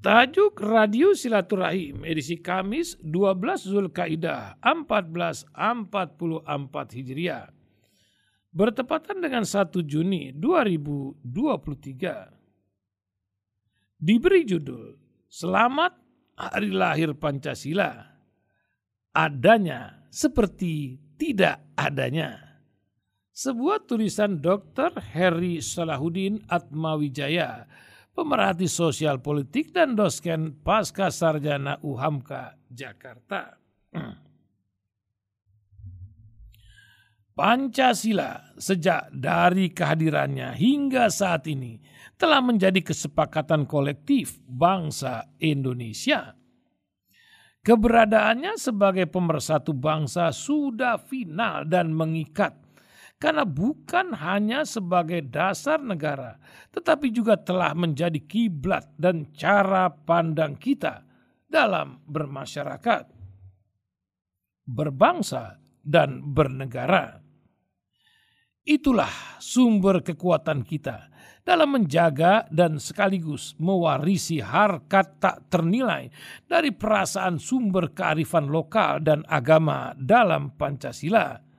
Tajuk Radio Silaturahim edisi Kamis 12 Zulkaidah 1444 Hijriah. Bertepatan dengan 1 Juni 2023. Diberi judul Selamat Hari Lahir Pancasila. Adanya seperti tidak adanya. Sebuah tulisan Dr. Heri Salahuddin Atmawijaya pemerhati sosial politik dan dosen pasca sarjana UHAMKA Jakarta. Pancasila sejak dari kehadirannya hingga saat ini telah menjadi kesepakatan kolektif bangsa Indonesia. Keberadaannya sebagai pemersatu bangsa sudah final dan mengikat karena bukan hanya sebagai dasar negara, tetapi juga telah menjadi kiblat dan cara pandang kita dalam bermasyarakat, berbangsa, dan bernegara. Itulah sumber kekuatan kita dalam menjaga dan sekaligus mewarisi harkat tak ternilai dari perasaan sumber kearifan lokal dan agama dalam Pancasila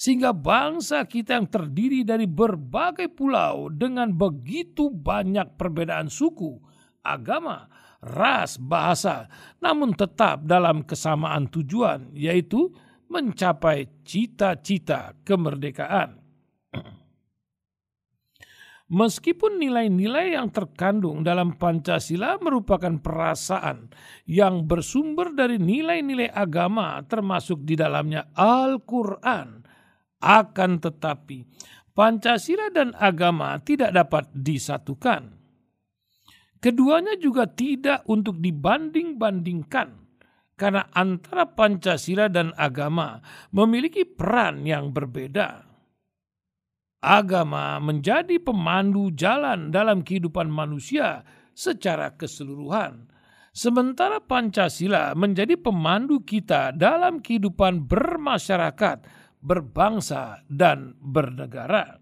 sehingga bangsa kita yang terdiri dari berbagai pulau dengan begitu banyak perbedaan suku, agama, ras, bahasa, namun tetap dalam kesamaan tujuan, yaitu mencapai cita-cita kemerdekaan. Meskipun nilai-nilai yang terkandung dalam Pancasila merupakan perasaan yang bersumber dari nilai-nilai agama, termasuk di dalamnya Al-Quran, akan tetapi, Pancasila dan agama tidak dapat disatukan. Keduanya juga tidak untuk dibanding-bandingkan karena antara Pancasila dan agama memiliki peran yang berbeda. Agama menjadi pemandu jalan dalam kehidupan manusia secara keseluruhan, sementara Pancasila menjadi pemandu kita dalam kehidupan bermasyarakat berbangsa, dan bernegara.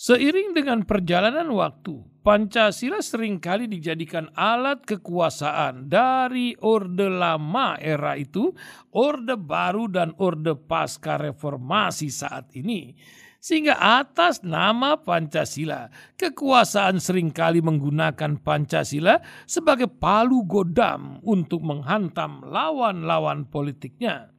Seiring dengan perjalanan waktu, Pancasila sering kali dijadikan alat kekuasaan dari Orde Lama era itu, Orde Baru dan Orde Pasca Reformasi saat ini. Sehingga atas nama Pancasila, kekuasaan sering kali menggunakan Pancasila sebagai palu godam untuk menghantam lawan-lawan politiknya.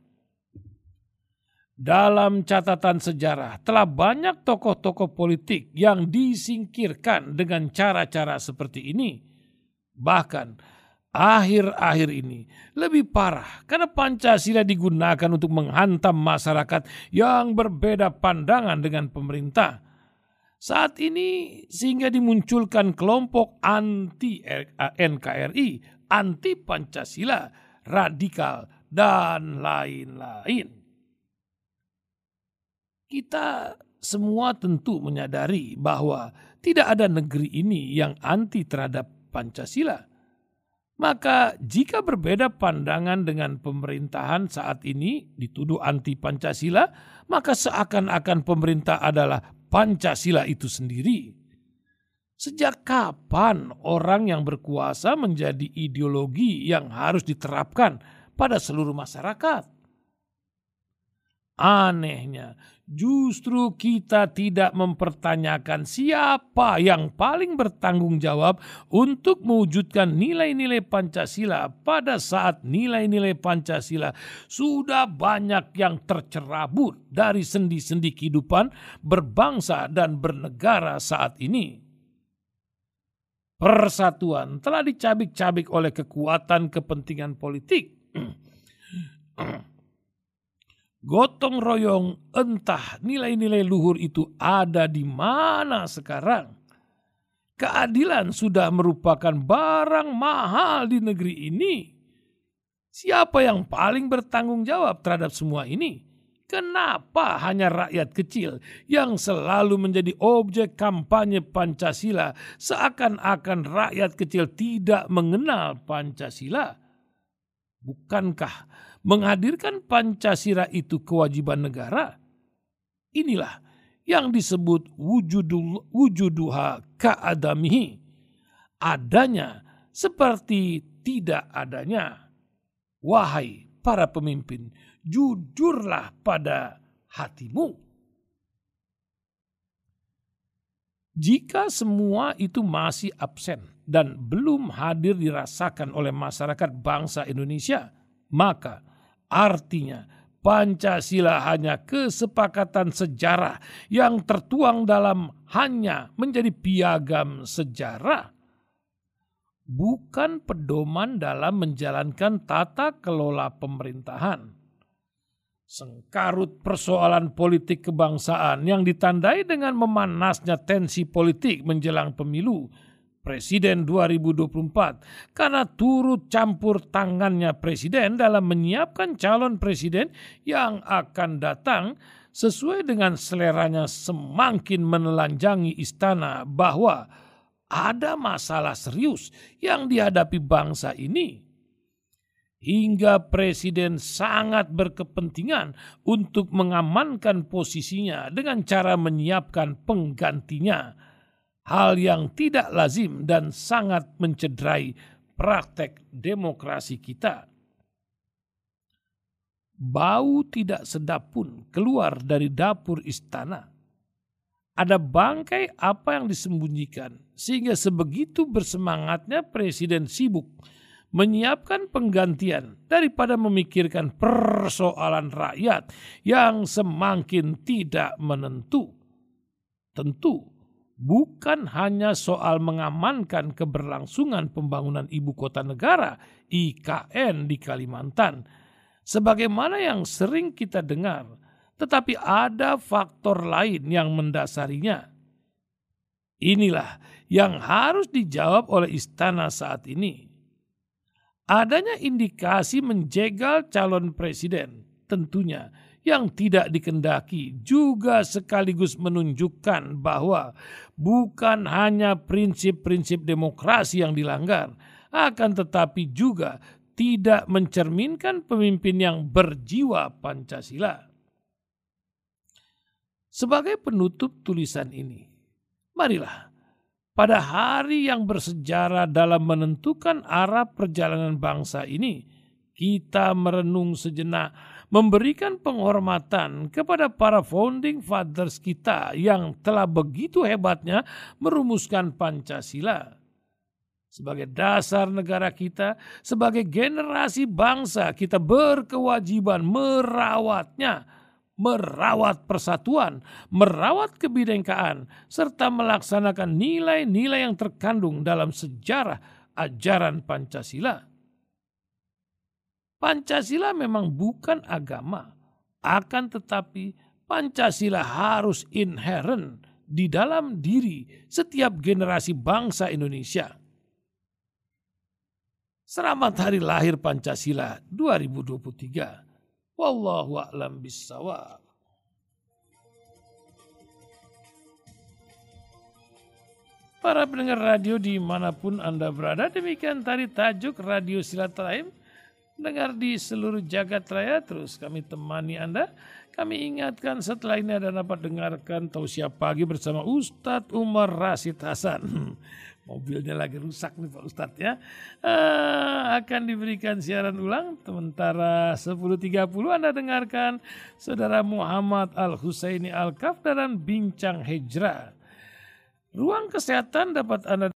Dalam catatan sejarah, telah banyak tokoh-tokoh politik yang disingkirkan dengan cara-cara seperti ini. Bahkan akhir-akhir ini lebih parah karena Pancasila digunakan untuk menghantam masyarakat yang berbeda pandangan dengan pemerintah. Saat ini sehingga dimunculkan kelompok anti NKRI, anti Pancasila, radikal, dan lain-lain kita semua tentu menyadari bahwa tidak ada negeri ini yang anti terhadap Pancasila. Maka jika berbeda pandangan dengan pemerintahan saat ini dituduh anti Pancasila, maka seakan-akan pemerintah adalah Pancasila itu sendiri. Sejak kapan orang yang berkuasa menjadi ideologi yang harus diterapkan pada seluruh masyarakat? Anehnya, justru kita tidak mempertanyakan siapa yang paling bertanggung jawab untuk mewujudkan nilai-nilai Pancasila pada saat nilai-nilai Pancasila sudah banyak yang tercerabut dari sendi-sendi kehidupan berbangsa dan bernegara saat ini. Persatuan telah dicabik-cabik oleh kekuatan kepentingan politik gotong royong entah nilai-nilai luhur itu ada di mana sekarang. Keadilan sudah merupakan barang mahal di negeri ini. Siapa yang paling bertanggung jawab terhadap semua ini? Kenapa hanya rakyat kecil yang selalu menjadi objek kampanye Pancasila seakan-akan rakyat kecil tidak mengenal Pancasila? Bukankah menghadirkan Pancasila itu kewajiban negara? Inilah yang disebut wujudul, wujuduha ka'adamihi. adanya seperti tidak adanya. Wahai para pemimpin, jujurlah pada hatimu. Jika semua itu masih absen dan belum hadir dirasakan oleh masyarakat bangsa Indonesia, maka artinya Pancasila hanya kesepakatan sejarah yang tertuang dalam hanya menjadi piagam sejarah, bukan pedoman dalam menjalankan tata kelola pemerintahan. Sengkarut persoalan politik kebangsaan yang ditandai dengan memanasnya tensi politik menjelang pemilu Presiden 2024 karena turut campur tangannya Presiden dalam menyiapkan calon Presiden yang akan datang sesuai dengan seleranya semakin menelanjangi istana bahwa ada masalah serius yang dihadapi bangsa ini. Hingga presiden sangat berkepentingan untuk mengamankan posisinya dengan cara menyiapkan penggantinya, hal yang tidak lazim dan sangat mencederai praktek demokrasi kita. Bau tidak sedap pun keluar dari dapur istana. Ada bangkai apa yang disembunyikan, sehingga sebegitu bersemangatnya presiden sibuk menyiapkan penggantian daripada memikirkan persoalan rakyat yang semakin tidak menentu. Tentu bukan hanya soal mengamankan keberlangsungan pembangunan ibu kota negara IKN di Kalimantan sebagaimana yang sering kita dengar, tetapi ada faktor lain yang mendasarinya. Inilah yang harus dijawab oleh istana saat ini adanya indikasi menjegal calon presiden tentunya yang tidak dikendaki juga sekaligus menunjukkan bahwa bukan hanya prinsip-prinsip demokrasi yang dilanggar, akan tetapi juga tidak mencerminkan pemimpin yang berjiwa Pancasila. Sebagai penutup tulisan ini, marilah pada hari yang bersejarah dalam menentukan arah perjalanan bangsa ini, kita merenung sejenak, memberikan penghormatan kepada para founding fathers kita yang telah begitu hebatnya merumuskan Pancasila. Sebagai dasar negara kita, sebagai generasi bangsa, kita berkewajiban merawatnya, merawat persatuan, merawat kebinekaan, serta melaksanakan nilai-nilai yang terkandung dalam sejarah ajaran Pancasila. Pancasila memang bukan agama, akan tetapi Pancasila harus inherent di dalam diri setiap generasi bangsa Indonesia. Selamat Hari Lahir Pancasila 2023. Wallahu a'lam bissawab. Para pendengar radio di mana pun Anda berada, demikian tadi tajuk Radio Silaturahim. Dengar di seluruh jagat raya, terus kami temani Anda. Kami ingatkan setelah ini Anda dapat dengarkan tausiah pagi bersama Ustadz Umar Rasid Hasan. mobilnya lagi rusak nih Pak Ustadz ya. Uh, akan diberikan siaran ulang sementara 10.30 Anda dengarkan Saudara Muhammad Al-Husaini Al-Kaf dalam Bincang Hijrah. Ruang kesehatan dapat Anda